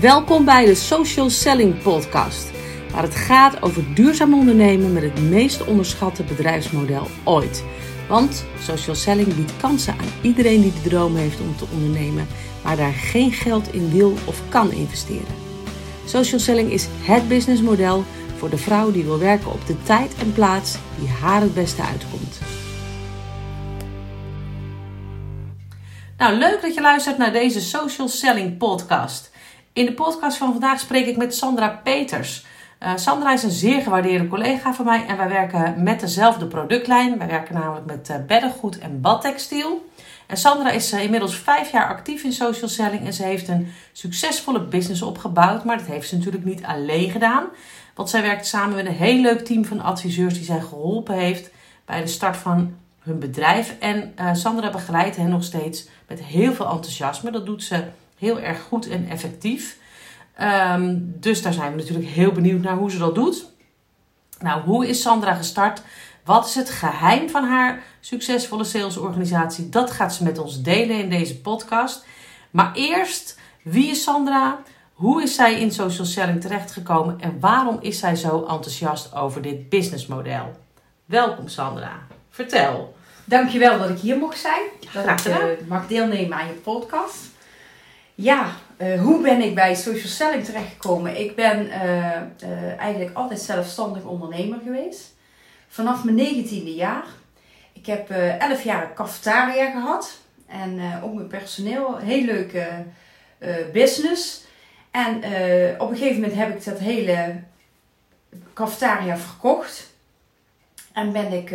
Welkom bij de Social Selling Podcast, waar het gaat over duurzaam ondernemen met het meest onderschatte bedrijfsmodel ooit. Want social selling biedt kansen aan iedereen die de droom heeft om te ondernemen, maar daar geen geld in wil of kan investeren. Social selling is het businessmodel voor de vrouw die wil werken op de tijd en plaats die haar het beste uitkomt. Nou, leuk dat je luistert naar deze Social Selling Podcast. In de podcast van vandaag spreek ik met Sandra Peters. Uh, Sandra is een zeer gewaardeerde collega van mij en wij werken met dezelfde productlijn. Wij werken namelijk met uh, beddengoed en badtextiel. En Sandra is uh, inmiddels vijf jaar actief in social selling en ze heeft een succesvolle business opgebouwd. Maar dat heeft ze natuurlijk niet alleen gedaan. Want zij werkt samen met een heel leuk team van adviseurs die zij geholpen heeft bij de start van hun bedrijf. En Sandra begeleidt hen nog steeds met heel veel enthousiasme. Dat doet ze heel erg goed en effectief. Um, dus daar zijn we natuurlijk heel benieuwd naar hoe ze dat doet. Nou, hoe is Sandra gestart? Wat is het geheim van haar succesvolle salesorganisatie? Dat gaat ze met ons delen in deze podcast. Maar eerst, wie is Sandra? Hoe is zij in social selling terechtgekomen en waarom is zij zo enthousiast over dit businessmodel? Welkom Sandra. Vertel. Dankjewel dat ik hier mocht zijn. Dat ik uh, mag deelnemen aan je podcast. Ja, uh, hoe ben ik bij social selling terechtgekomen? Ik ben uh, uh, eigenlijk altijd zelfstandig ondernemer geweest. Vanaf mijn negentiende jaar. Ik heb elf jaar cafetaria gehad. En ook mijn personeel. Heel leuke business. En op een gegeven moment heb ik dat hele cafetaria verkocht. En ben ik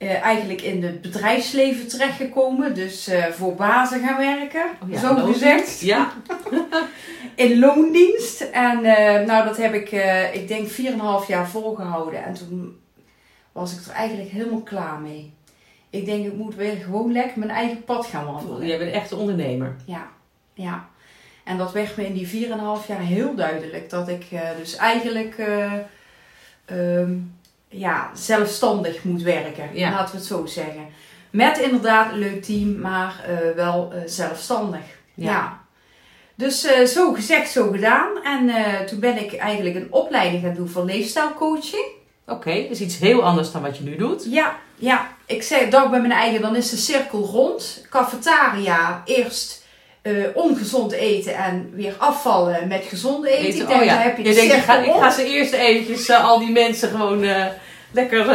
uh, eigenlijk in het bedrijfsleven terechtgekomen. Dus uh, voor bazen gaan werken, oh ja, zo gezegd. Ja. in loondienst. En uh, nou, dat heb ik, ik denk, 4,5 jaar volgehouden. En toen was ik er eigenlijk helemaal klaar mee. Ik denk, ik moet weer gewoon lekker mijn eigen pad gaan wandelen. Jij bent echt een ondernemer. Ja, ja. En dat werd me in die 4,5 jaar heel duidelijk. Dat ik dus eigenlijk... Um, ja, zelfstandig moet werken. Ja. Laten we het zo zeggen. Met inderdaad een leuk team, maar uh, wel uh, zelfstandig. Ja. ja. Dus uh, zo gezegd, zo gedaan. En toen ben ik eigenlijk een opleiding gaan doen voor leefstijlcoaching. Oké, okay, dus iets heel anders dan wat je nu doet. Ja, ja. Ik zei, dacht bij mijn eigen, dan is de cirkel rond. Cafetaria, eerst uh, ongezond eten en weer afvallen met gezonde eten. eten. Ik denk, oh, ja. heb je, je denkt, ik ga, ik ga ze eerst eventjes uh, al die mensen gewoon uh, lekker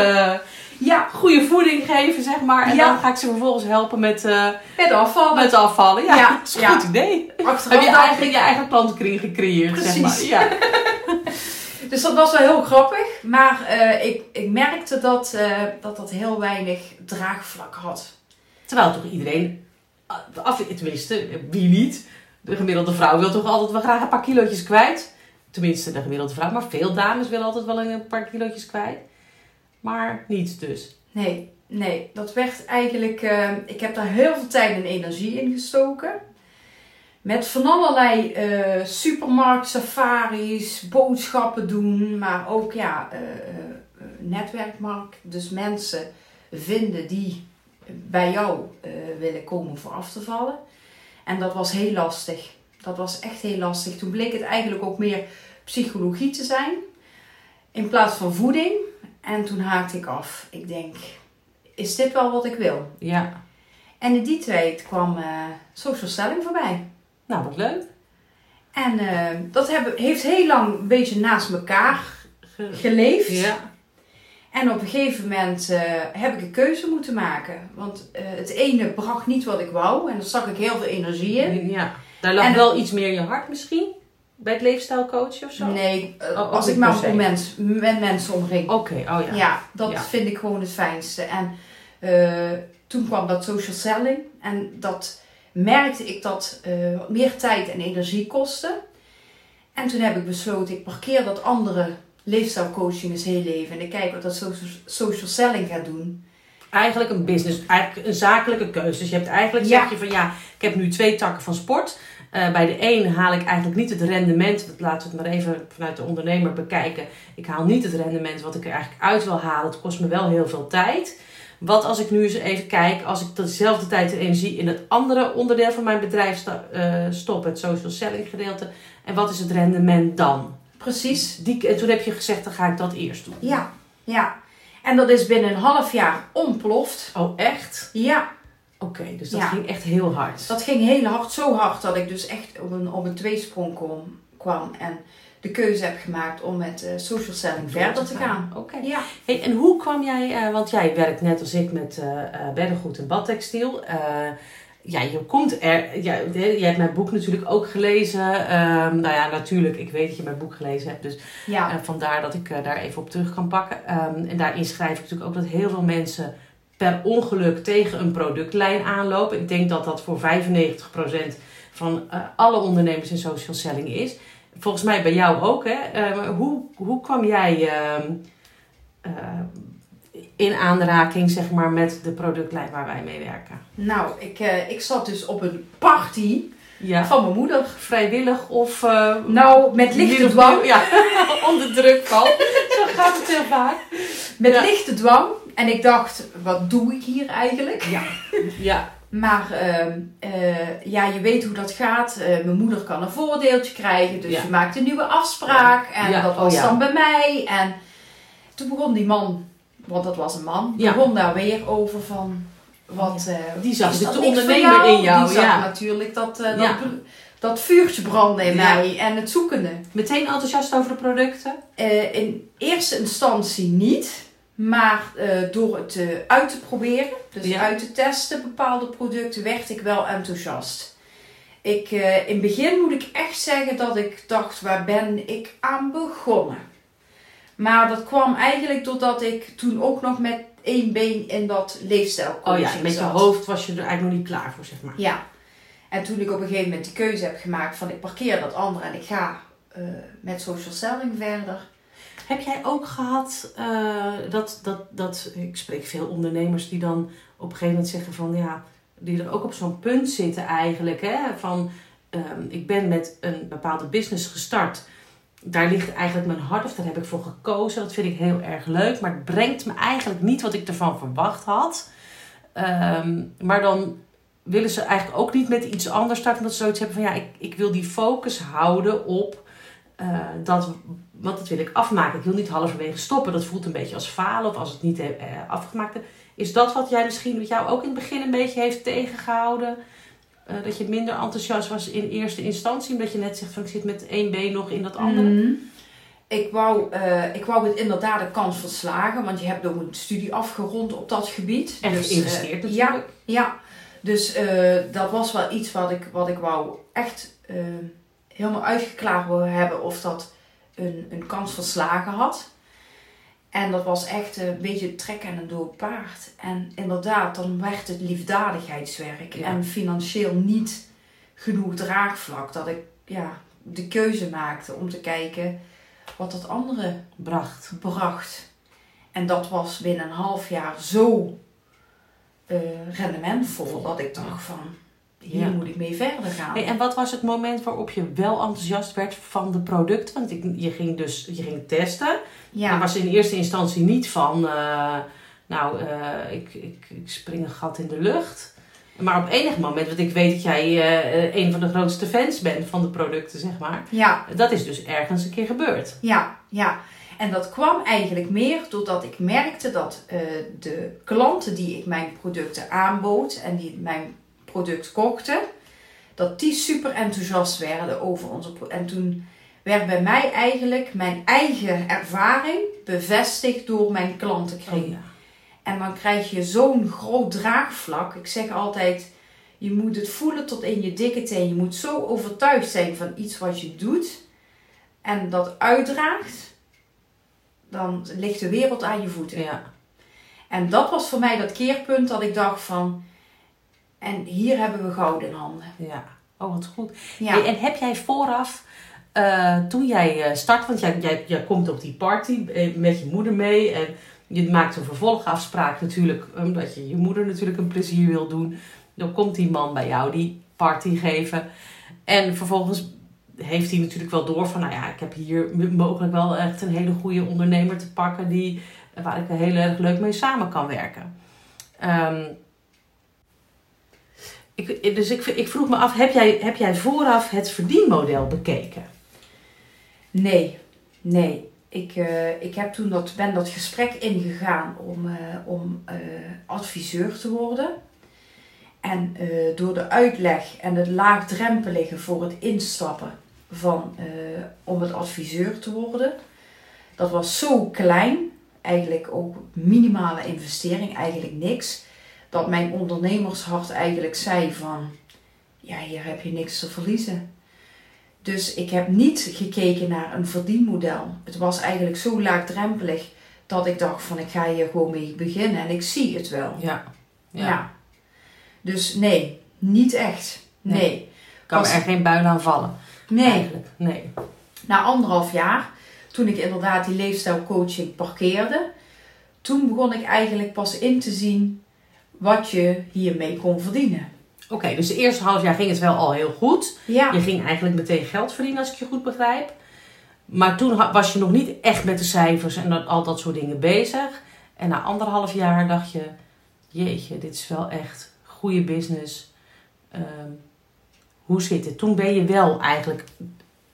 ja. goede voeding geven, zeg maar. En ja. dan ga ik ze vervolgens helpen met, met afvallen. Met afvallen, ja. ja. Dat is een goed idee. Achteraf heb je eigenlijk je eigen plantenkring gecreëerd, Precies. zeg maar. Ja. dus dat was wel heel grappig. Maar ik, ik merkte dat, dat dat heel weinig draagvlak had. Terwijl toch iedereen af, tenminste, wie niet? De gemiddelde vrouw wil toch altijd wel graag een paar kilootjes kwijt. Tenminste, de gemiddelde vrouw. Maar veel dames willen altijd wel een paar kilootjes kwijt. Maar niet dus. Nee, nee. Dat werd eigenlijk... Uh, ik heb daar heel veel tijd en energie in gestoken. Met van allerlei uh, supermarkt safaris, boodschappen doen. Maar ook ja, uh, netwerkmarkt. Dus mensen vinden die bij jou uh, willen komen voor af te vallen. En dat was heel lastig. Dat was echt heel lastig. Toen bleek het eigenlijk ook meer psychologie te zijn in plaats van voeding. En toen haakte ik af. Ik denk, is dit wel wat ik wil? Ja. En in die tijd kwam uh, social selling voorbij. Nou, wat leuk. En uh, dat heb, heeft heel lang een beetje naast elkaar geleefd. Ja. En op een gegeven moment uh, heb ik een keuze moeten maken. Want uh, het ene bracht niet wat ik wou. En daar stak ik heel veel energie in. Ja, daar lag en, wel iets meer in je hart misschien? Bij het leefstijlcoach of zo? Nee, uh, oh, als ik maar mens, met mensen omring. Oké, okay, oh ja. Ja, dat ja. vind ik gewoon het fijnste. En toen kwam dat social selling. En dat merkte ik dat meer tijd en energie kostte. En toen heb ik besloten, ik parkeer dat andere leefstijlcoaching is heel leven. En ik kijk wat dat social, social selling gaat doen. Eigenlijk een business, eigenlijk een zakelijke keuze. Dus je hebt eigenlijk, zeg je van ja, ik heb nu twee takken van sport. Uh, bij de een haal ik eigenlijk niet het rendement, laten we het maar even vanuit de ondernemer bekijken. Ik haal niet het rendement wat ik er eigenlijk uit wil halen. Het kost me wel heel veel tijd. Wat als ik nu eens even kijk, als ik dezelfde tijd en energie in het andere onderdeel van mijn bedrijf uh, stop, het social selling gedeelte. En wat is het rendement dan? Precies. Die, en toen heb je gezegd, dan ga ik dat eerst doen. Ja, ja. En dat is binnen een half jaar ontploft. Oh, echt? Ja. Oké, dus dat ging echt heel hard. Dat ging heel hard, zo hard dat ik dus echt op een, op een tweesprong kwam, kwam. En de keuze heb gemaakt om met uh, social selling verder te gaan. Oké. Ja. Hey, en hoe kwam jij, uh, want jij werkt net als ik met uh, beddengoed en badtextiel. Ja, je komt er, ja, jij hebt mijn boek natuurlijk ook gelezen. Um, nou ja, natuurlijk, ik weet dat je mijn boek gelezen hebt. Dus ja. vandaar dat ik daar even op terug kan pakken. Um, en daarin schrijf ik natuurlijk ook dat heel veel mensen per ongeluk tegen een productlijn aanlopen. Ik denk dat dat voor 95% van alle ondernemers in social selling is volgens mij bij jou ook, hè? Uh, hoe, hoe kwam jij in aanraking, zeg maar, met de productlijn waar wij mee werken? Nou, ik, eh, ik zat dus op een party ja. van mijn moeder. Vrijwillig of... nou, met lichte dwang. Ja, onder druk van. Zo gaat het heel vaak. Met lichte dwang. En ik dacht, wat doe ik hier eigenlijk? Ja. ja. Maar ehm, eh, ja, je weet hoe dat gaat. Uh, mijn moeder kan een voordeeltje krijgen. Dus je maakt een nieuwe afspraak. En dat was oh, dan bij mij. En toen begon die man, want dat was een man, begon daar weer over van... Wat, uh, die zag de ondernemer in jou. Die zag natuurlijk dat, dat, dat, vuurtje branden in mij en het zoekende. Meteen enthousiast over de producten? in eerste instantie niet. Maar door het uit te proberen, dus uit te testen, bepaalde producten, werd ik wel enthousiast. Ik, uh, in het begin moet ik echt zeggen dat ik dacht, waar ben ik aan begonnen? Maar dat kwam eigenlijk doordat ik toen ook nog met één been in dat leefstijl Oh ja, met je hoofd was je er eigenlijk nog niet klaar voor, zeg maar. Ja. En toen ik op een gegeven moment de keuze heb gemaakt van ik parkeer dat andere en ik ga met social selling verder heb jij ook gehad uh, dat, dat, dat, ik spreek veel ondernemers die dan op een gegeven moment zeggen van ja, die er ook op zo'n punt zitten eigenlijk, hè, van um, ik ben met een bepaalde business gestart. Daar ligt eigenlijk mijn hart, of daar heb ik voor gekozen. Dat vind ik heel erg leuk, maar het brengt me eigenlijk niet wat ik ervan verwacht had. Um, maar dan willen ze eigenlijk ook niet met iets anders starten, omdat ze zoiets hebben van ja, ik, ik wil die focus houden op uh, dat want dat wil ik afmaken. Ik wil niet halverwege stoppen. Dat voelt een beetje als falen of als het niet uh, afgemaakt is. Is dat wat jij misschien, wat jou ook in het begin een beetje heeft tegengehouden? Uh, dat je minder enthousiast was in eerste instantie, omdat je net zegt van ik zit met één been nog in dat andere? Mm. Ik wou, uh, ik wou het inderdaad de kans verslagen, want je hebt ook een studie afgerond op dat gebied. En dus, geïnvesteerd natuurlijk. Ja, ja. dus dat was wel iets wat ik, wat ik wou echt helemaal uitgeklaard willen hebben of dat een, een kans verslagen had. En dat was echt een beetje trekken en een dood paard. En inderdaad, dan werd het liefdadigheidswerk en financieel niet genoeg draagvlak dat ik ja, de keuze maakte om te kijken wat dat andere bracht. bracht. En dat was binnen een half jaar zo uh, rendementvol dat ik dacht van hier moet ik mee verder gaan. en wat was het moment waarop je wel enthousiast werd van de producten? Want je ging dus je ging testen. Ja. Was in eerste instantie niet van, uh, nou, uh, ik, ik, ik spring een gat in de lucht. Maar op enig moment, want ik weet dat jij uh, een van de grootste fans bent van de producten, zeg maar. Ja. Dat is dus ergens een keer gebeurd. Ja, ja. En dat kwam eigenlijk meer doordat ik merkte dat de klanten die ik mijn producten aanbood en die mijn product kochten, dat die super enthousiast werden over onze En toen werd bij mij eigenlijk mijn eigen ervaring bevestigd door mijn klantenkring. Oh en dan krijg je zo'n groot draagvlak. Ik zeg altijd, je moet het voelen tot in je dikke teen. Je moet zo overtuigd zijn van iets wat je doet en dat uitdraagt, dan ligt de wereld aan je voeten. Ja. En dat was voor mij dat keerpunt dat ik dacht van, en hier hebben we goud in handen. Ja, oh wat goed. Ja. en heb jij vooraf, uh, toen jij uh, start, want jij, jij, jij komt op die party eh, met je moeder mee en je maakt een vervolgafspraak natuurlijk, omdat je je moeder natuurlijk een plezier wil doen. Dan komt die man bij jou die party geven. En vervolgens heeft hij natuurlijk wel door van, nou ja, ik heb hier mogelijk wel echt een hele goede ondernemer te pakken die, waar ik heel erg leuk mee samen kan werken. Ehm, ik, dus ik, vroeg me af, heb jij, heb jij vooraf het verdienmodel bekeken? Nee, nee. Ik, uh, ik heb toen dat, ben dat gesprek ingegaan om, uh, om uh, adviseur te worden. En door de uitleg en het laagdrempelige voor het instappen van, om het adviseur te worden, dat was zo klein, eigenlijk ook minimale investering, eigenlijk niks, dat mijn ondernemershart eigenlijk zei van, ja, hier heb je niks te verliezen. Dus ik heb niet gekeken naar een verdienmodel. Het was eigenlijk zo laagdrempelig dat ik dacht van ik ga hier gewoon mee beginnen en ik zie het wel. Ja. Ja. Dus nee, niet echt. Nee. Kan er geen buil aan vallen. Nee. Eigenlijk. Nee. Na anderhalf jaar, toen ik inderdaad die leefstijlcoaching parkeerde, toen begon ik eigenlijk pas in te zien wat je hiermee kon verdienen. Oké, dus de eerste half jaar ging het wel al heel goed. Ja. Je ging eigenlijk meteen geld verdienen, als ik je goed begrijp. Maar toen was je nog niet echt met de cijfers en dat, al dat soort dingen bezig. En na anderhalf jaar dacht je: Jeetje, dit is wel echt goede business. Ehm, hoe zit het? Toen ben je wel eigenlijk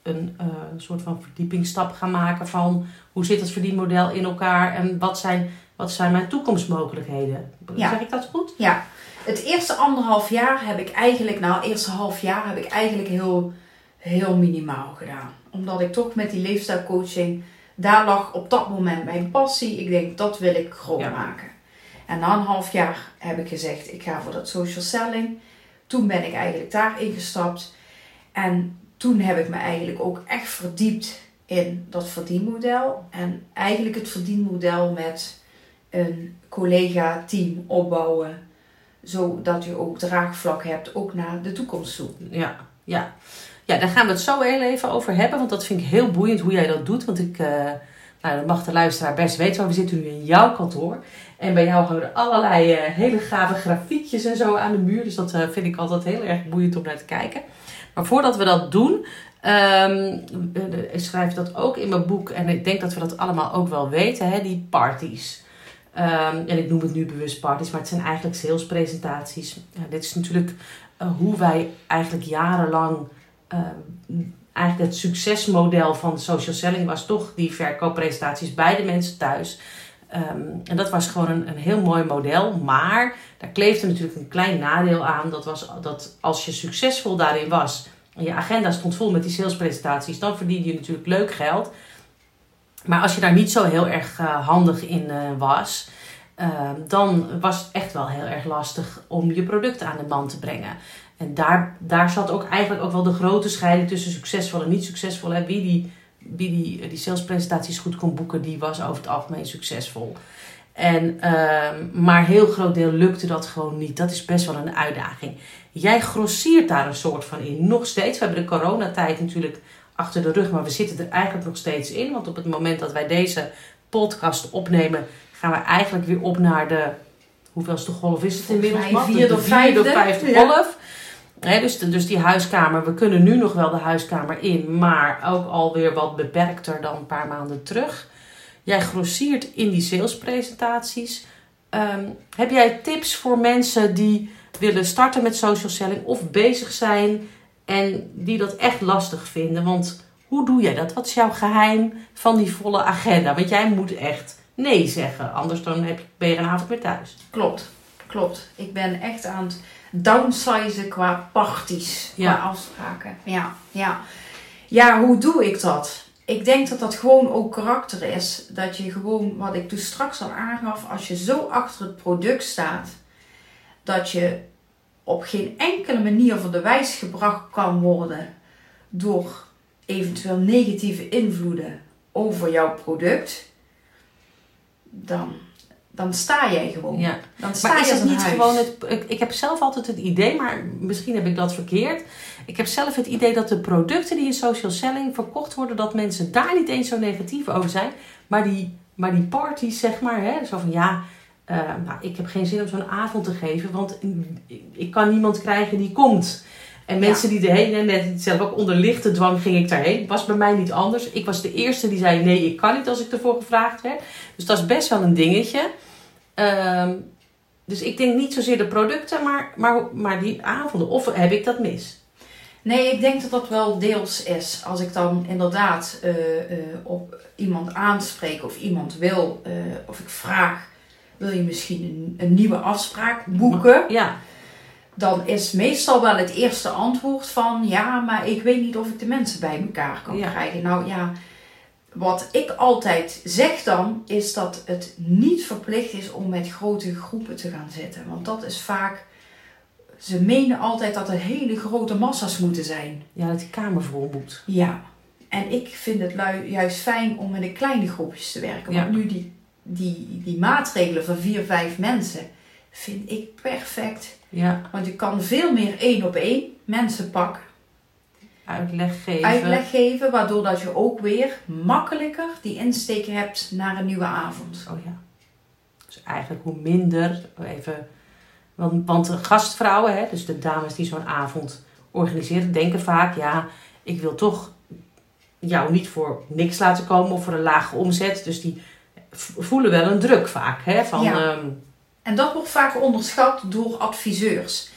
een uh, soort van verdiepingsstap gaan maken van hoe zit het verdienmodel in elkaar en wat zijn, wat zijn mijn toekomstmogelijkheden. Ja. Zeg ik dat goed? Ja. Het eerste anderhalf jaar heb ik eigenlijk, nou, het eerste half jaar heb ik eigenlijk heel, heel minimaal gedaan. Omdat ik toch met die leefstijlcoaching, daar lag op dat moment mijn passie. Ik denk, dat wil ik groot maken. En na een half jaar heb ik gezegd, ik ga voor dat social selling. Toen ben ik eigenlijk daar ingestapt. En toen heb ik me eigenlijk ook echt verdiept in dat verdienmodel. En eigenlijk het verdienmodel met een collega-team opbouwen zodat je ook draagvlak hebt, ook naar de toekomst toe. Ja, ja. Ja, daar gaan we het zo heel even over hebben, want dat vind ik heel boeiend hoe jij dat doet. Want ik, uh, nou, dat mag de luisteraar best weten, maar we zitten nu in jouw kantoor. En bij jou hangen er allerlei uh, hele gave grafiekjes en zo aan de muur. Dus dat uh, vind ik altijd heel erg boeiend om naar te kijken. Maar voordat we dat doen, um, ik schrijf dat ook in mijn boek. En ik denk dat we dat allemaal ook wel weten, hè, die parties. Um, en ik noem het nu bewust parties, maar het zijn eigenlijk salespresentaties. Ja, dit is natuurlijk uh, hoe wij eigenlijk jarenlang. Uh, eigenlijk het succesmodel van social selling was toch die verkooppresentaties bij de mensen thuis. Um, en dat was gewoon een, een heel mooi model. Maar daar kleefde natuurlijk een klein nadeel aan. Dat was dat als je succesvol daarin was. En je agenda stond vol met die salespresentaties. Dan verdiende je natuurlijk leuk geld. Maar als je daar niet zo heel erg uh, handig in uh, was, uh, dan was het echt wel heel erg lastig om je product aan de man te brengen. En daar, daar zat ook eigenlijk ook wel de grote scheiding tussen succesvol en niet succesvol. Hè. Wie die, wie die, die salespresentaties goed kon boeken, die was over het algemeen succesvol. En, maar een heel groot deel lukte dat gewoon niet. Dat is best wel een uitdaging. Jij grossiert daar een soort van in. Nog steeds. We hebben de coronatijd natuurlijk achter de rug, maar we zitten er eigenlijk nog steeds in. Want op het moment dat wij deze podcast opnemen, gaan we eigenlijk weer op naar de. Hoeveelste golf is het inmiddels? Vierde, vierde of vijfde, vijfde golf. Ja. dus, dus die huiskamer, we kunnen nu nog wel de huiskamer in, maar ook alweer wat beperkter dan een paar maanden terug. Jij grossiert in die salespresentaties. Um, heb jij tips voor mensen die willen starten met social selling of bezig zijn en die dat echt lastig vinden. Want hoe doe jij dat? Wat is jouw geheim van die volle agenda? Want jij moet echt nee zeggen. Anders dan heb je, ben je een avond weer thuis. Klopt, klopt. Ik ben echt aan het downsizen qua parties, qua afspraken. Ja, ja. ja, hoe doe ik dat? Ik denk dat dat gewoon ook karakter is. Dat je gewoon, wat ik toen straks al aangaf, als je zo achter het product staat, dat je op geen enkele manier voor de wijs gebracht kan worden door eventueel negatieve invloeden over jouw product, dan, dan sta jij gewoon. Ja. Dan sta maar is het niet huis. gewoon het. Ik, ik heb zelf altijd het idee, maar misschien heb ik dat verkeerd. Ik heb zelf het idee dat de producten die in social selling verkocht worden, dat mensen daar niet eens zo negatief over zijn. Maar die, maar die parties, zeg maar, hè, zo van ja. Uh, nou, ik heb geen zin om zo'n avond te geven, want ik kan niemand krijgen die komt. En mensen ja. die erheen, en net zelf ook onder lichte dwang ging ik daarheen. Was bij mij niet anders. Ik was de eerste die zei: nee, ik kan niet als ik ervoor gevraagd werd. Dus dat is best wel een dingetje. Um, Dus ik denk niet zozeer de producten, maar, maar, maar die avonden. Of heb ik dat mis? Nee, ik denk dat dat wel deels is. Als ik dan inderdaad eh, eh, op iemand aanspreek of iemand wil, eh, of ik vraag, wil je misschien een, een nieuwe afspraak boeken? Ja. Dan is meestal wel het eerste antwoord van, ja, maar ik weet niet of ik de mensen bij elkaar kan Ja. krijgen. Nou ja, wat ik altijd zeg dan, is dat het niet verplicht is om met grote groepen te gaan zitten. Want dat is vaak, ze menen altijd dat er hele grote massa's moeten zijn. ja, dat die kamer vol moet. Ja, en ik vind het juist fijn om met een kleine groepjes te werken. Ja. Want nu die, die, die maatregelen van vier, vijf mensen vind ik perfect. Ja, Want je kan veel meer één op één mensen pakken, uitleg geven. uitleg geven, waardoor dat je ook weer makkelijker die insteek hebt naar een nieuwe avond. Oh ja. Dus eigenlijk hoe minder, even, want, want de gastvrouwen, hè, dus de dames die zo'n avond organiseren, denken vaak, ja, ik wil toch jou niet voor niks laten komen of voor een lage omzet. Dus die voelen wel een druk vaak, hè, van, Ja. ehm, En dat wordt vaak onderschat door adviseurs.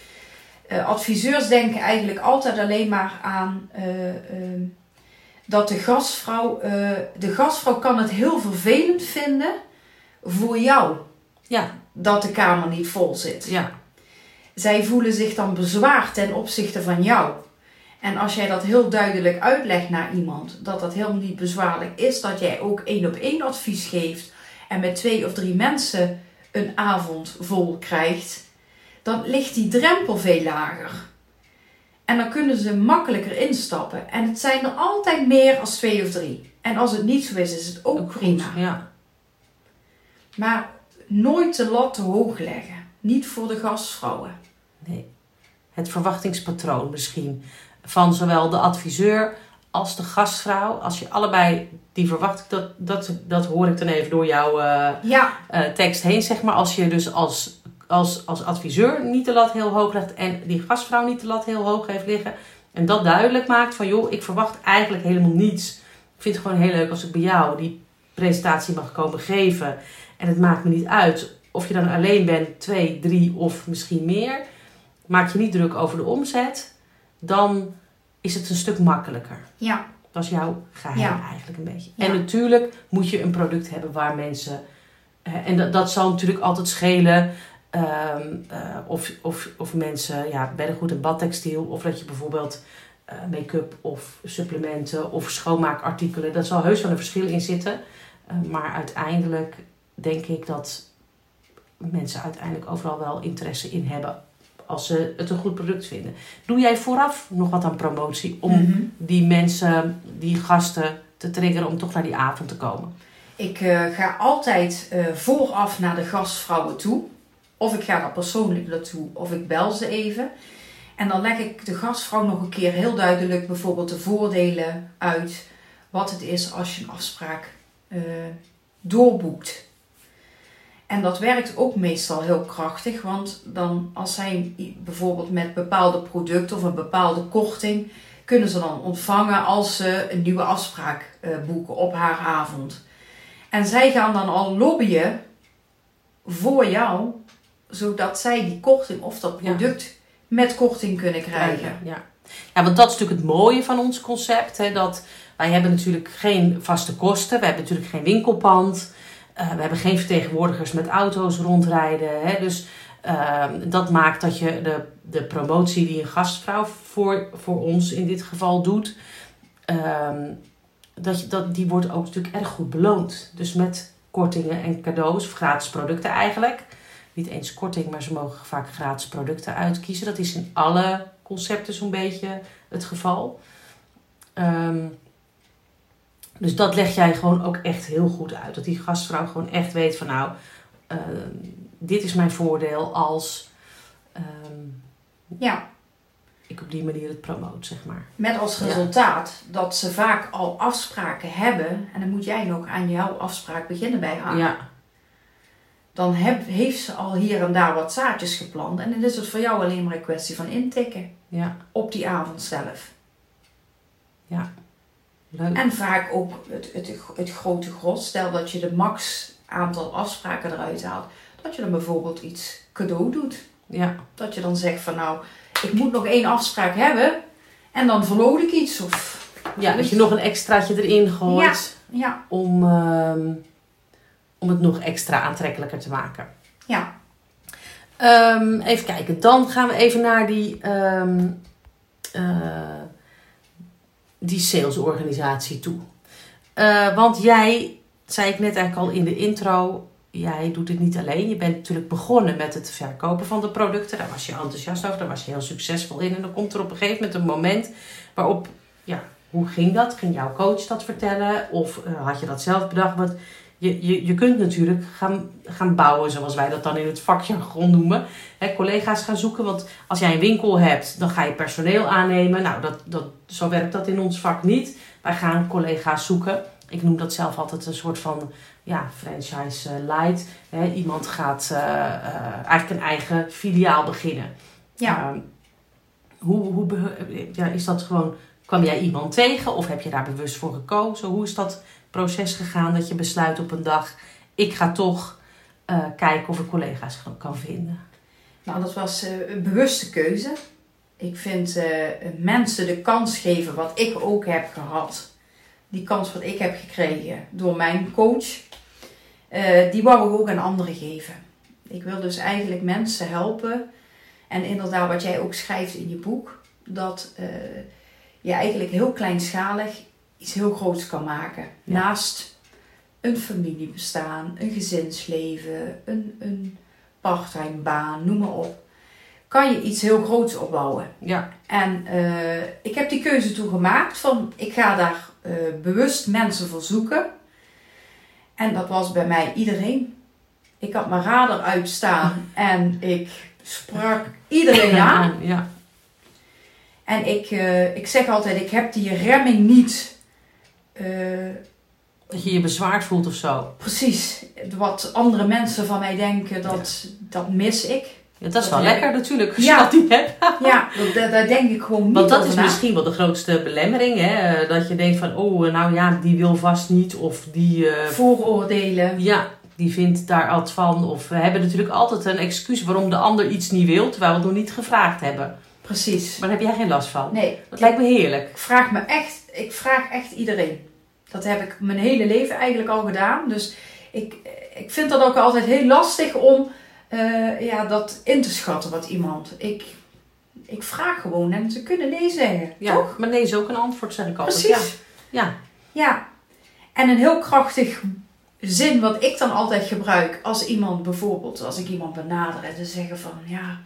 Eh, adviseurs denken eigenlijk altijd alleen maar aan eh, ehm, dat de gastvrouw, eh, de gastvrouw kan het heel vervelend vinden voor jou ja, dat de kamer niet vol zit. ja, Zij voelen zich dan bezwaard ten opzichte van jou. En als jij dat heel duidelijk uitlegt naar iemand, dat dat helemaal niet bezwaarlijk is, dat jij ook één op één advies geeft en met twee of drie mensen een avond vol krijgt, dan ligt die drempel veel lager. En dan kunnen ze makkelijker instappen. En het zijn er altijd meer als twee of drie. En als het niet zo is, is het ook, ook goed, prima. Ja, Maar nooit de lat te hoog leggen. Niet voor de gastvrouwen. nee. Het verwachtingspatroon misschien van zowel de adviseur als de gastvrouw. Als je allebei die verwachting, dat, dat, dat hoor ik dan even door jouw eh, Ja, eh, tekst heen, zeg maar. Als je dus als, als, als adviseur niet de lat heel hoog legt en die gastvrouw niet de lat heel hoog heeft liggen. En dat duidelijk maakt van, joh, ik verwacht eigenlijk helemaal niets. Ik vind het gewoon heel leuk als ik bij jou die presentatie mag komen geven. En het maakt me niet uit of je dan alleen bent, twee, drie of misschien meer. Maak je niet druk over de omzet, dan is het een stuk makkelijker. ja, Dat is jouw geheim Ja. eigenlijk een beetje. Ja. En natuurlijk moet je een product hebben waar mensen... eh, en dat, dat zal natuurlijk altijd schelen... ehm, eh, of, of, of mensen ja, beddengoed en badtextiel... of dat je bijvoorbeeld eh, make-up of supplementen of schoonmaakartikelen... daar zal heus wel een verschil in zitten. Maar uiteindelijk denk ik dat mensen uiteindelijk overal wel interesse in hebben... als ze het een goed product vinden. Doe jij vooraf nog wat aan promotie om Mhm. die mensen, die gasten te triggeren om toch naar die avond te komen. Ik eh, ga altijd eh, vooraf naar de gastvrouwen toe. Of ik ga daar persoonlijk naartoe, of ik bel ze even. En dan leg ik de gastvrouw nog een keer heel duidelijk bijvoorbeeld de voordelen uit. Wat het is als je een afspraak eh, doorboekt. En dat werkt ook meestal heel krachtig, want dan als zij bijvoorbeeld met bepaalde producten of een bepaalde korting kunnen ze dan ontvangen als ze een nieuwe afspraak eh, boeken op haar avond. En zij gaan dan al lobbyen voor jou, zodat zij die korting of dat Ja. product met korting kunnen krijgen. Ja. ja, want dat is natuurlijk het mooie van ons concept. Hè, dat wij hebben natuurlijk geen vaste kosten. We hebben natuurlijk geen winkelpand. Eh, we hebben geen vertegenwoordigers met auto's rondrijden. Hè, dus ehm, dat maakt dat je de, de promotie die een gastvrouw voor, voor ons in dit geval doet... ehm, dat, dat, die wordt ook natuurlijk erg goed beloond. Dus met kortingen en cadeaus, gratis producten eigenlijk. Niet eens korting, maar ze mogen vaak gratis producten uitkiezen. Dat is in alle concepten zo'n beetje het geval. Ehm, dus dat leg jij gewoon ook echt heel goed uit. Dat die gastvrouw gewoon echt weet van nou, ehm, dit is mijn voordeel als ehm, Ja, ik op die manier het promoot, zeg maar. met als Ja. resultaat dat ze vaak al afspraken hebben. En dan moet jij nog aan jouw afspraak beginnen bij haar. Ja, Dan heb, heeft ze al hier en daar wat zaadjes geplant. En dan is het voor jou alleen maar een kwestie van intikken ja, op die avond zelf. Leuk. En vaak ook het, het, het grote gros. Stel dat je de max aantal afspraken eruit haalt. Dat je dan bijvoorbeeld iets cadeau doet. Ja. Dat je dan zegt van nou, ik moet nog één afspraak hebben en dan verloot ik iets. Of, ja, dat je nog een extraatje erin gooit ja, om, ehm, om het nog extra aantrekkelijker te maken. ja, Ehm, even kijken, dan gaan we even naar die, ehm, eh, die salesorganisatie toe. Eh, want jij, zei ik net eigenlijk al in de intro, jij doet het niet alleen. Je bent natuurlijk begonnen met het verkopen van de producten. Daar was je enthousiast over, daar was je heel succesvol in. En dan komt er op een gegeven moment een moment waarop, ja, hoe ging dat? Ging jouw coach dat vertellen? Of eh, had je dat zelf bedacht? Want je, je, je kunt natuurlijk gaan, gaan bouwen, zoals wij dat dan in het vakjargon noemen. Hè, collega's gaan zoeken, want als jij een winkel hebt, dan ga je personeel aannemen. Nou, dat, dat, zo werkt dat in ons vak niet. Wij gaan collega's zoeken. Ik noem dat zelf altijd een soort van ja, franchise eh, light. Hè, iemand gaat eh, eh, eigenlijk een eigen filiaal beginnen. ja. Ehm, hoe, hoe ja, is dat gewoon, kwam jij iemand tegen of heb je daar bewust voor gekozen? Hoe is dat proces gegaan dat je besluit op een dag, ik ga toch eh, kijken of ik collega's kan- vinden? Nou, dat was eh, een bewuste keuze. Ik vind eh, mensen de kans geven wat ik ook heb gehad. Die kans wat ik heb gekregen door mijn coach. die wou ik ook aan anderen geven. Ik wil dus eigenlijk mensen helpen. En inderdaad, wat jij ook schrijft in je boek. Dat je eigenlijk heel kleinschalig iets heel groots kan maken. Ja. Naast een familiebestaan, een gezinsleven, een, een parttime baan, noem maar op. Kan je iets heel groots opbouwen. Ja, En eh, ik heb die keuze toen gemaakt van ik ga daar eh, bewust mensen voor zoeken. En dat was bij mij iedereen. Ik had mijn radar uitstaan en ik sprak iedereen aan. Ja, En ik, eh, ik zeg altijd, ik heb die remming niet eh, dat je je bezwaard voelt of zo. precies wat andere mensen van mij denken, dat, dat mis ik. Ja, dat is wel Dat- lekker natuurlijk, als Ja. je dat niet hebt. Ja, dat, daar- denk ik gewoon niet Want dat is na. misschien wel de grootste belemmering, hè? Eh, Dat je denkt van, oh, nou ja, die wil vast niet. Of die, eh, vooroordelen. ja, die vindt daar wat van. Of we hebben natuurlijk altijd een excuus waarom de ander iets niet wil, terwijl we het nog niet gevraagd hebben. Precies. Maar daar heb jij geen last van. Nee, Dat lijkt me heerlijk. ik vraag me echt, ik vraag echt iedereen. Dat heb ik mijn hele leven eigenlijk al gedaan. Dus ik, ik vind dat ook altijd heel lastig om eh, ja, dat in te schatten wat iemand. Ik, ik vraag gewoon en ze kunnen nee zeggen. Ja, Toch? maar nee is ook een antwoord, zeg ik altijd. Precies. Ja. ja. Ja. En een heel krachtig zin wat ik dan altijd gebruik als iemand bijvoorbeeld, als ik iemand benader en ze zeggen van ja,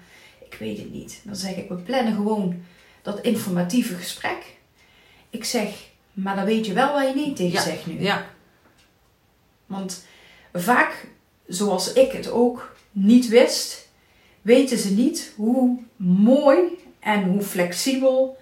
ik weet het niet. Dan zeg ik, we plannen gewoon dat informatieve gesprek. Ik zeg, maar dan weet je wel waar je nee tegen Ja. zegt nu. Ja. Want vaak, zoals ik het ook niet wist, weten ze niet hoe mooi en hoe flexibel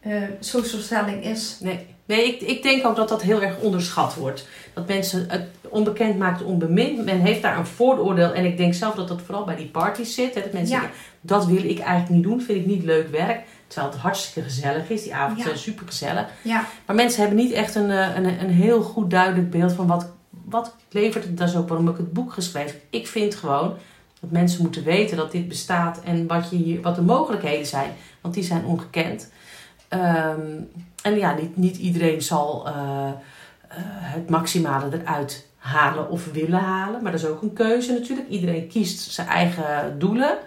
eh social selling is. Nee, nee ik, ik denk ook dat dat heel erg onderschat wordt. Dat mensen het onbekend maakt onbemind. Men heeft daar een vooroordeel. En ik denk zelf dat dat vooral bij die parties zit. Hè, dat mensen Ja. dat wil ik eigenlijk niet doen. Vind ik niet leuk werk. Terwijl het hartstikke gezellig is. Die avond Ja. zijn super gezellig. Ja, Maar mensen hebben niet echt een, eh, een, een heel goed duidelijk beeld van wat, wat levert het. Dat is ook waarom ik het boek geschreven heb. Ik vind gewoon dat mensen moeten weten dat dit bestaat en wat, je hier, wat de mogelijkheden zijn. Want die zijn ongekend. Ehm, en ja, niet, niet iedereen zal eh, eh, het maximale eruit halen of willen halen. Maar dat is ook een keuze natuurlijk. Iedereen kiest zijn eigen doelen.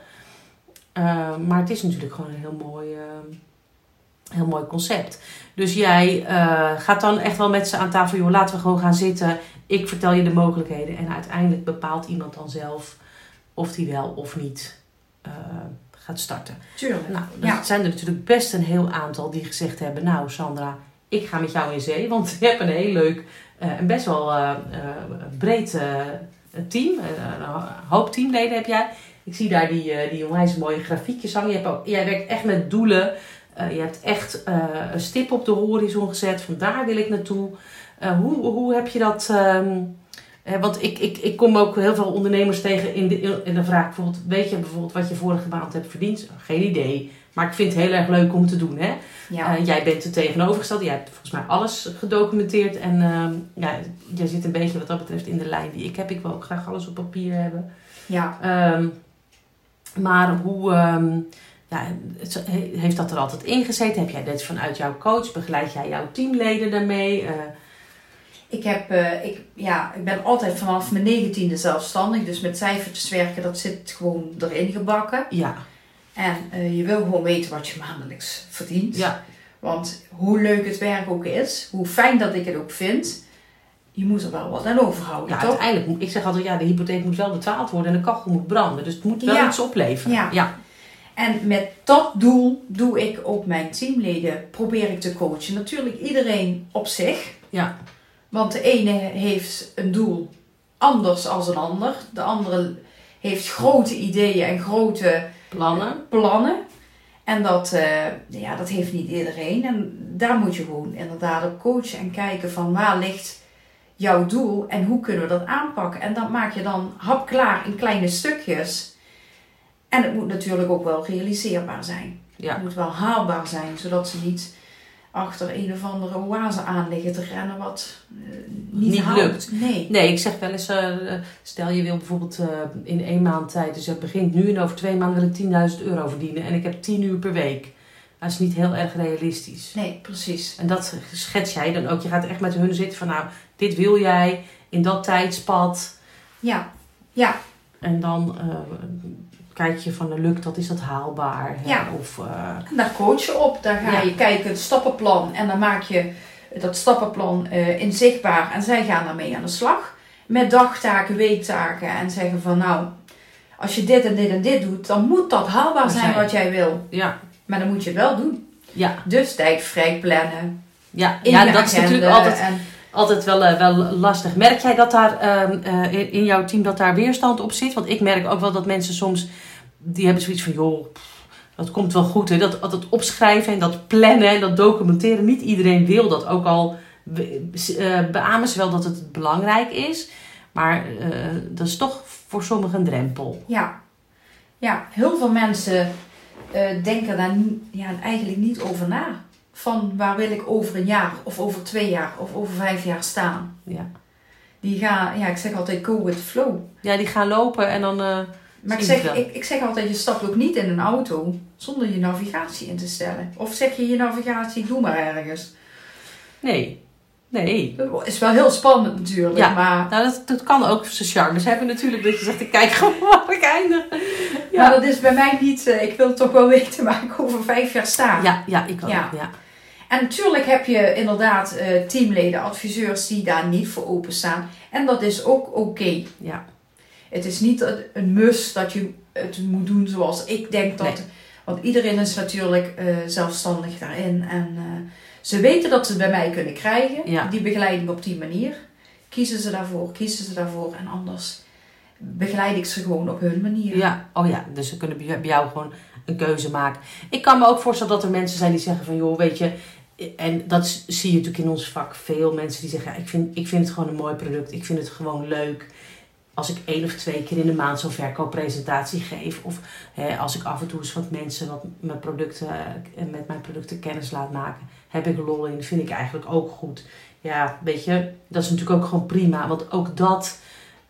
Ehm, maar het is natuurlijk gewoon een heel mooi, ehm, heel mooi concept. Dus jij eh, gaat dan echt wel met ze aan tafel, joh, laten we gewoon gaan zitten. Ik vertel je de mogelijkheden. En uiteindelijk bepaalt iemand dan zelf of die wel of niet eh, gaat starten. tuurlijk. Nou, er Ja. zijn er natuurlijk best een heel aantal die gezegd hebben: Nou, Sandra, ik ga met jou in zee. Want je hebt een heel leuk eh, en best wel eh, eh, breed team. Een hoop teamleden heb jij. Ik zie daar die, die onwijs mooie grafiekjes hangen. Je hebt ook, jij werkt echt met doelen. Je hebt echt een stip op de horizon gezet. Van daar wil ik naartoe. Hoe, hoe heb je dat... ehm, eh, want ik, ik, ik kom ook heel veel ondernemers tegen in de, in de vraag bijvoorbeeld... Weet je bijvoorbeeld wat je vorige maand hebt verdiend? Geen idee. Maar ik vind het heel erg leuk om te doen. Hè? Ja. Eh, jij bent er tegenovergesteld. Jij hebt volgens mij alles gedocumenteerd. En ehm, ja, jij zit een beetje wat dat betreft in de lijn die ik heb. Ik wil ook graag alles op papier hebben. Ja. Ehm, maar hoe ehm, ja, het- heeft dat er altijd ingezeten? Heb jij dit vanuit jouw coach? Begeleid jij jouw teamleden daarmee? Eh, Ik, heb, eh, ik, ja, ik ben altijd vanaf mijn negentiende zelfstandig. Dus met cijfertjes werken, dat zit gewoon erin gebakken. ja, En eh, je wil gewoon weten wat je maandelijks verdient. ja, Want hoe leuk het werk ook is, hoe fijn dat ik het ook vind, je moet er wel wat aan overhouden, ja, toch? uiteindelijk moet ik zeg altijd, ja, de hypotheek moet wel betaald worden en de kachel moet branden. Dus het moet wel Ja. iets opleveren. Ja. ja, En met dat doel doe ik ook mijn teamleden, probeer ik te coachen. Natuurlijk iedereen op zich. Ja. Want de ene heeft een doel anders als een ander. De andere heeft grote ideeën en grote plannen. plannen. En dat, eh, ja, dat heeft niet iedereen. En daar moet je gewoon inderdaad op coachen en kijken van waar ligt jouw doel en hoe kunnen we dat aanpakken. En dat maak je dan hapklaar in kleine stukjes. En het moet natuurlijk ook wel realiseerbaar zijn. Ja. Het moet wel haalbaar zijn, zodat ze niet achter een of andere oase aan liggen te rennen wat eh, niet, Niet lukt. Nee. Nee, ik zeg wel eens, eh, stel je wil bijvoorbeeld eh, in één maand tijd, dus het begint nu en over twee maanden wil ik 10.000 euro verdienen en ik heb 10 uur per week. Dat is niet heel erg realistisch. Nee, precies. En dat schets jij dan ook. Je gaat echt met hun zitten van nou, dit wil jij in dat tijdspad. Ja, ja, En dan kijk je van, lukt dat, is dat haalbaar? hè? Ja. Of, eh, En daar coach je op. Daar ga Ja. je kijken, het stappenplan. En dan maak je dat stappenplan eh, inzichtbaar. En zij gaan daarmee aan de slag. Met dagtaken, weektaken. En zeggen van nou, als je dit en dit en dit doet, dan moet dat haalbaar zijn zij- wat jij wil. ja, Maar dan moet je het wel doen. ja, Dus tijd vrij plannen. ja. Ja dat is natuurlijk altijd, En, altijd wel, eh, wel lastig. Merk jij dat daar ehm, eh, in- jouw team dat daar weerstand op zit? Want ik merk ook wel dat mensen soms, die hebben zoiets van joh, dat komt wel goed. Hè? Dat, dat opschrijven en dat plannen en dat documenteren. Niet iedereen wil dat. Ook al eh, beamen ze wel dat het belangrijk is. Maar dat is toch voor sommigen een drempel. ja. ja, heel veel mensen denken daar ja, eigenlijk niet over na. Van waar wil ik over een jaar of over twee jaar of over vijf jaar staan. Ja, Die gaan, ja, ik zeg altijd go with flow. ja die gaan lopen en dan... eh, Maar ik zeg, ik, ik zeg altijd, je stapt ook niet in een auto zonder je navigatie in te stellen. Of zeg je je navigatie, doe maar ergens. nee, nee. Dat is wel heel spannend natuurlijk, Ja. maar, Nou, dat, dat kan ook zijn charmes hebben natuurlijk. Dat je zegt, ik kijk gewoon waar ik eindig. Ja. maar dat is bij mij niet, eh, ik wil toch wel weten waar ik over vijf jaar sta. Ja, ja, ik ook. Ja. Ja. En natuurlijk heb je inderdaad eh, teamleden, adviseurs die daar niet voor openstaan. En dat is ook oké. Ja. Het is niet een- must dat je het moet doen zoals ik denk dat. Nee. Want iedereen is natuurlijk eh, zelfstandig daarin. En eh, ze weten dat ze het bij mij kunnen krijgen, Ja. die begeleiding op die manier. Kiezen ze daarvoor, kiezen ze daarvoor. En anders begeleid ik ze gewoon op hun manier. Ja, oh ja, dus ze kunnen bij jou gewoon een keuze maken. Ik kan me ook voorstellen dat er mensen zijn die zeggen van, joh, weet je, en dat zie je natuurlijk in ons vak veel mensen die zeggen, ja, ik, vind, ik vind het gewoon een mooi product, ik vind het gewoon leuk. Als ik één of twee keer in de maand zo'n verkooppresentatie geef, of hè, als ik af en toe eens wat mensen wat mijn producten, eh, met mijn producten kennis laat maken, heb ik lol in, vind ik eigenlijk ook goed. Ja, weet je, dat is natuurlijk ook gewoon prima, want ook dat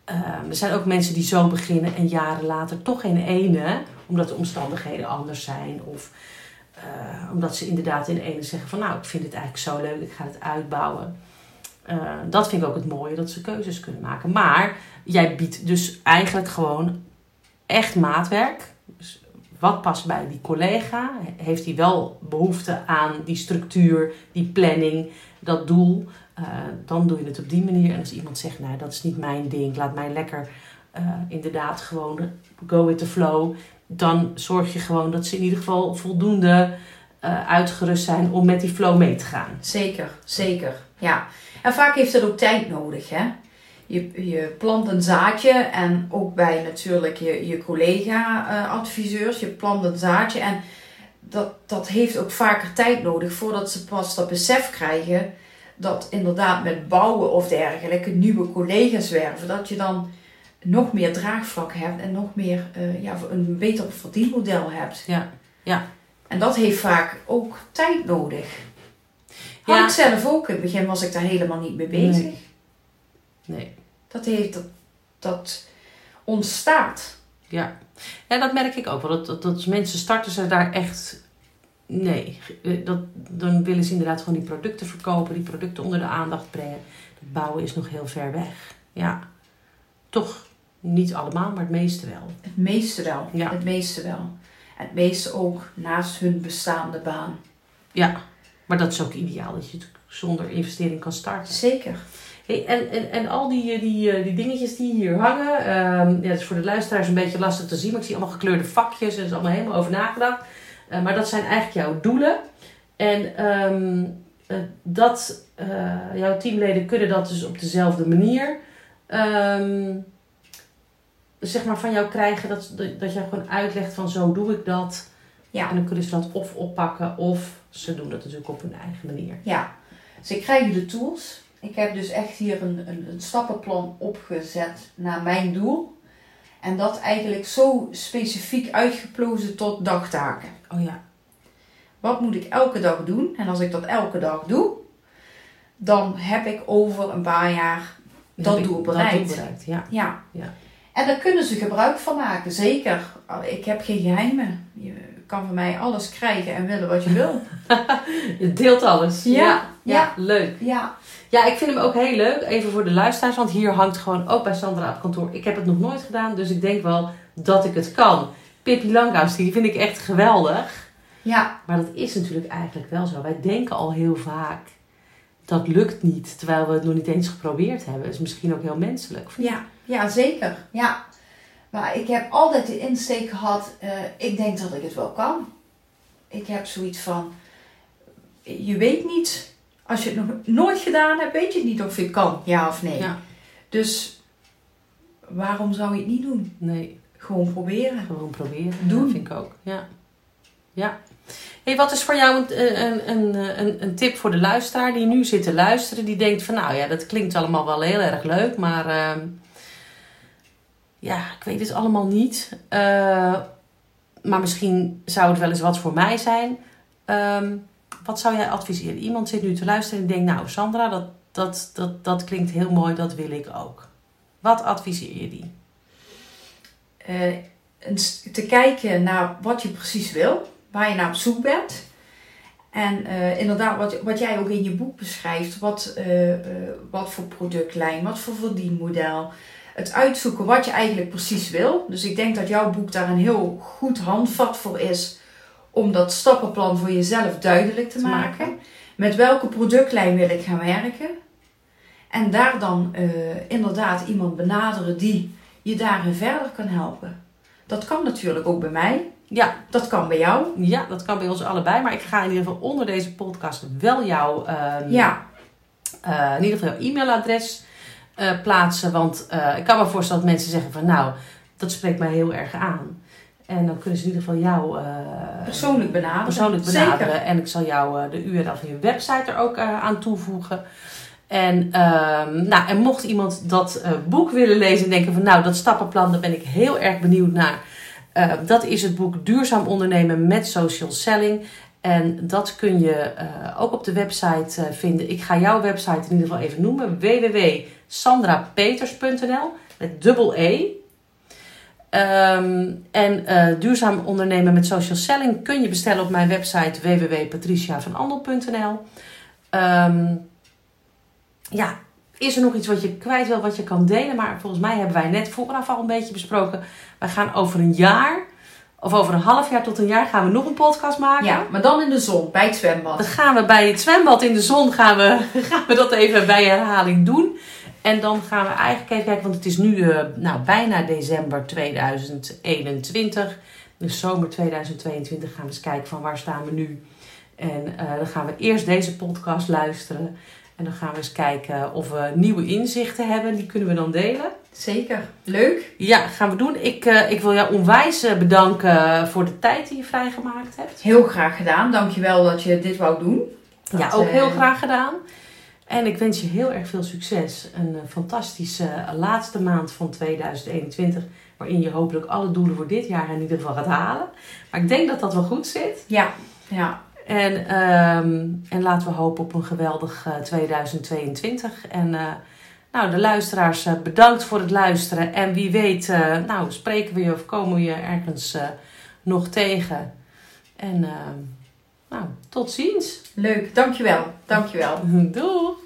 eh, er zijn ook mensen die zo beginnen en jaren later toch geen ene, omdat de omstandigheden anders zijn. Of eh, omdat ze inderdaad in ene zeggen van nou, ik vind het eigenlijk zo leuk, ik ga het uitbouwen. Eh, dat vind ik ook het mooie, dat ze keuzes kunnen maken. Maar jij biedt dus eigenlijk gewoon echt maatwerk. Dus wat past bij die collega? Heeft hij wel behoefte aan die structuur, die planning, dat doel? Eh, dan doe je het op die manier. En als iemand zegt, nou dat is niet mijn ding, laat mij lekker inderdaad gewoon go with the flow. Dan zorg je gewoon dat ze in ieder geval voldoende eh, uitgerust zijn om met die flow mee te gaan. Zeker, zeker. Ja. En vaak heeft het ook tijd nodig. Hè? Je, je plant een zaadje en ook bij natuurlijk je, je collega-adviseurs. je plant een zaadje en dat, dat heeft ook vaker tijd nodig voordat ze pas dat besef krijgen dat inderdaad met bouwen of dergelijke nieuwe collega's werven, dat je dan nog meer draagvlak hebt en nog meer eh, ja, een beter verdienmodel hebt. Ja, ja. En dat heeft vaak ook tijd nodig. Ja. Had ik zelf ook. In het begin was ik daar helemaal niet mee bezig. Nee. Dat heeft dat, dat ontstaat. Ja. ja, dat merk ik ook wel. Dat, dat, dat mensen starten ze daar echt. Nee, dat, dan willen ze inderdaad gewoon die producten verkopen, die producten onder de aandacht brengen. Het bouwen is nog heel ver weg. Ja, toch niet allemaal, maar het meeste wel. Het meeste wel. Ja. Het meeste wel. En het meeste ook naast hun bestaande baan. Ja, maar dat is ook ideaal dat je het zonder investering kan starten. Zeker. Hey, en, en, en al die, die, die dingetjes die hier hangen, ehm, ja, dat is voor de luisteraars een beetje lastig te zien, maar ik zie allemaal gekleurde vakjes en er is allemaal helemaal over nagedacht. Uh, maar dat zijn eigenlijk jouw doelen. En um, uh, dat, uh, jouw teamleden kunnen dat dus op dezelfde manier um, zeg maar van jou krijgen. Dat, dat, jij gewoon uitlegt van zo doe ik dat. Ja. En dan kunnen ze dat of oppakken of ze doen dat natuurlijk op hun eigen manier. Ja, ze krijgen de tools. Ik heb dus echt hier een, een, een stappenplan opgezet naar mijn doel. En dat eigenlijk zo specifiek uitgeplozen tot dagtaken. Oh ja. Wat moet ik elke dag doen? En als ik dat elke dag doe, dan heb ik over een paar jaar dat doel bereikt. Dat doel bereikt, ja. ja. ja. En daar kunnen ze gebruik van maken, zeker. Ik heb geen geheimen. Je kan van mij alles krijgen en willen wat je wil. je deelt alles. Ja, ja, ja. leuk. Ja. Ja, ik vind hem ook heel leuk. Even voor de luisteraars, want hier hangt gewoon ook bij Sandra op kantoor. Ik heb het nog nooit gedaan, dus ik denk wel dat ik het kan. Pippi Langhuis, die vind ik echt geweldig. Ja. Maar dat is natuurlijk eigenlijk wel zo. Wij denken al heel vaak, dat lukt niet, terwijl we het nog niet eens geprobeerd hebben. Dat is misschien ook heel menselijk. Ja, ja zeker. Ja. Maar ik heb altijd de insteek gehad, uh, ik denk dat ik het wel kan. Ik heb zoiets van, je weet niet, als je het nog nooit gedaan hebt, weet je niet of je het kan, ja of nee. Ja. Dus waarom zou je het niet doen? Nee. Gewoon proberen. Gewoon proberen. Doen. Dat vind ik ook. Ja. Ja. Hey, wat is voor jou een, een, een, een, een tip voor de luisteraar die nu zit te luisteren? Die denkt van nou ja, dat klinkt allemaal wel heel erg leuk, maar uh, ja, ik weet het allemaal niet. Uh, maar misschien zou het wel eens wat voor mij zijn. Um, wat zou jij adviseren? Iemand zit nu te luisteren en denkt nou Sandra, dat, dat, dat, dat klinkt heel mooi, dat wil ik ook. Wat adviseer je die? Uh, te kijken naar wat je precies wil waar je naar op zoek bent. En uh, inderdaad, wat, wat jij ook in je boek beschrijft, wat, wat voor productlijn, wat voor verdienmodel. Het uitzoeken wat je eigenlijk precies wil. Dus ik denk dat jouw boek daar een heel goed handvat voor is om dat stappenplan voor jezelf duidelijk te, te maken. maken. Met welke productlijn wil ik gaan werken? En daar dan inderdaad iemand benaderen die je daarin verder kan helpen. Dat kan natuurlijk ook bij mij. Ja. Dat kan bij jou. Ja, dat kan bij ons allebei. Maar ik ga in ieder geval onder deze podcast wel jouw, um, ja. uh, in ieder geval jouw e-mailadres uh, plaatsen. Want uh, ik kan me voorstellen dat mensen zeggen van nou, dat spreekt mij heel erg aan. En dan kunnen ze in ieder geval jou persoonlijk benaderen. Persoonlijk benaderen. Zeker. En ik zal jou de URL van je website er ook aan toevoegen. En, um, nou, en mocht iemand dat boek willen lezen en denken van nou, dat stappenplan, daar ben ik heel erg benieuwd naar. Dat is het boek Duurzaam ondernemen met social selling. En dat kun je uh, ook op de website uh, vinden. Ik ga jouw website in ieder geval even noemen: www.sandrapeters.nl met dubbel E. Um, en duurzaam ondernemen met social selling kun je bestellen op mijn website www.patriciavanandel.nl. Um, ja, is er nog iets wat je kwijt wil, wat je kan delen? Maar volgens mij hebben wij net vooraf al een beetje besproken. Wij gaan over een jaar, of over een half jaar tot een jaar, gaan we nog een podcast maken. Ja, maar dan in de zon, bij het zwembad. Dan gaan we bij het zwembad in de zon, gaan we, gaan we dat even bij herhaling doen. En dan gaan we eigenlijk even kijken, want het is nu uh, nou, bijna december 2021. Dus zomer 2022 gaan we eens kijken van waar staan we nu. En uh, dan gaan we eerst deze podcast luisteren. En dan gaan we eens kijken of we nieuwe inzichten hebben. Die kunnen we dan delen. Zeker. Leuk. Ja, gaan we doen. Ik, uh, ik wil jou onwijs bedanken voor de tijd die je vrijgemaakt hebt. Heel graag gedaan. Dankjewel dat je dit wou doen. Dat, ja, ook heel uh, graag gedaan. En ik wens je heel erg veel succes. Een fantastische laatste maand van 2021. Waarin je hopelijk alle doelen voor dit jaar in ieder geval gaat halen. Maar ik denk dat dat wel goed zit. Ja, ja. En, um, en laten we hopen op een geweldig uh, 2022. En uh, Nou, de luisteraars, bedankt voor het luisteren. En wie weet, nou, spreken we je of komen we je ergens nog tegen. En nou, tot ziens. Leuk, dankjewel. Dankjewel. Doei.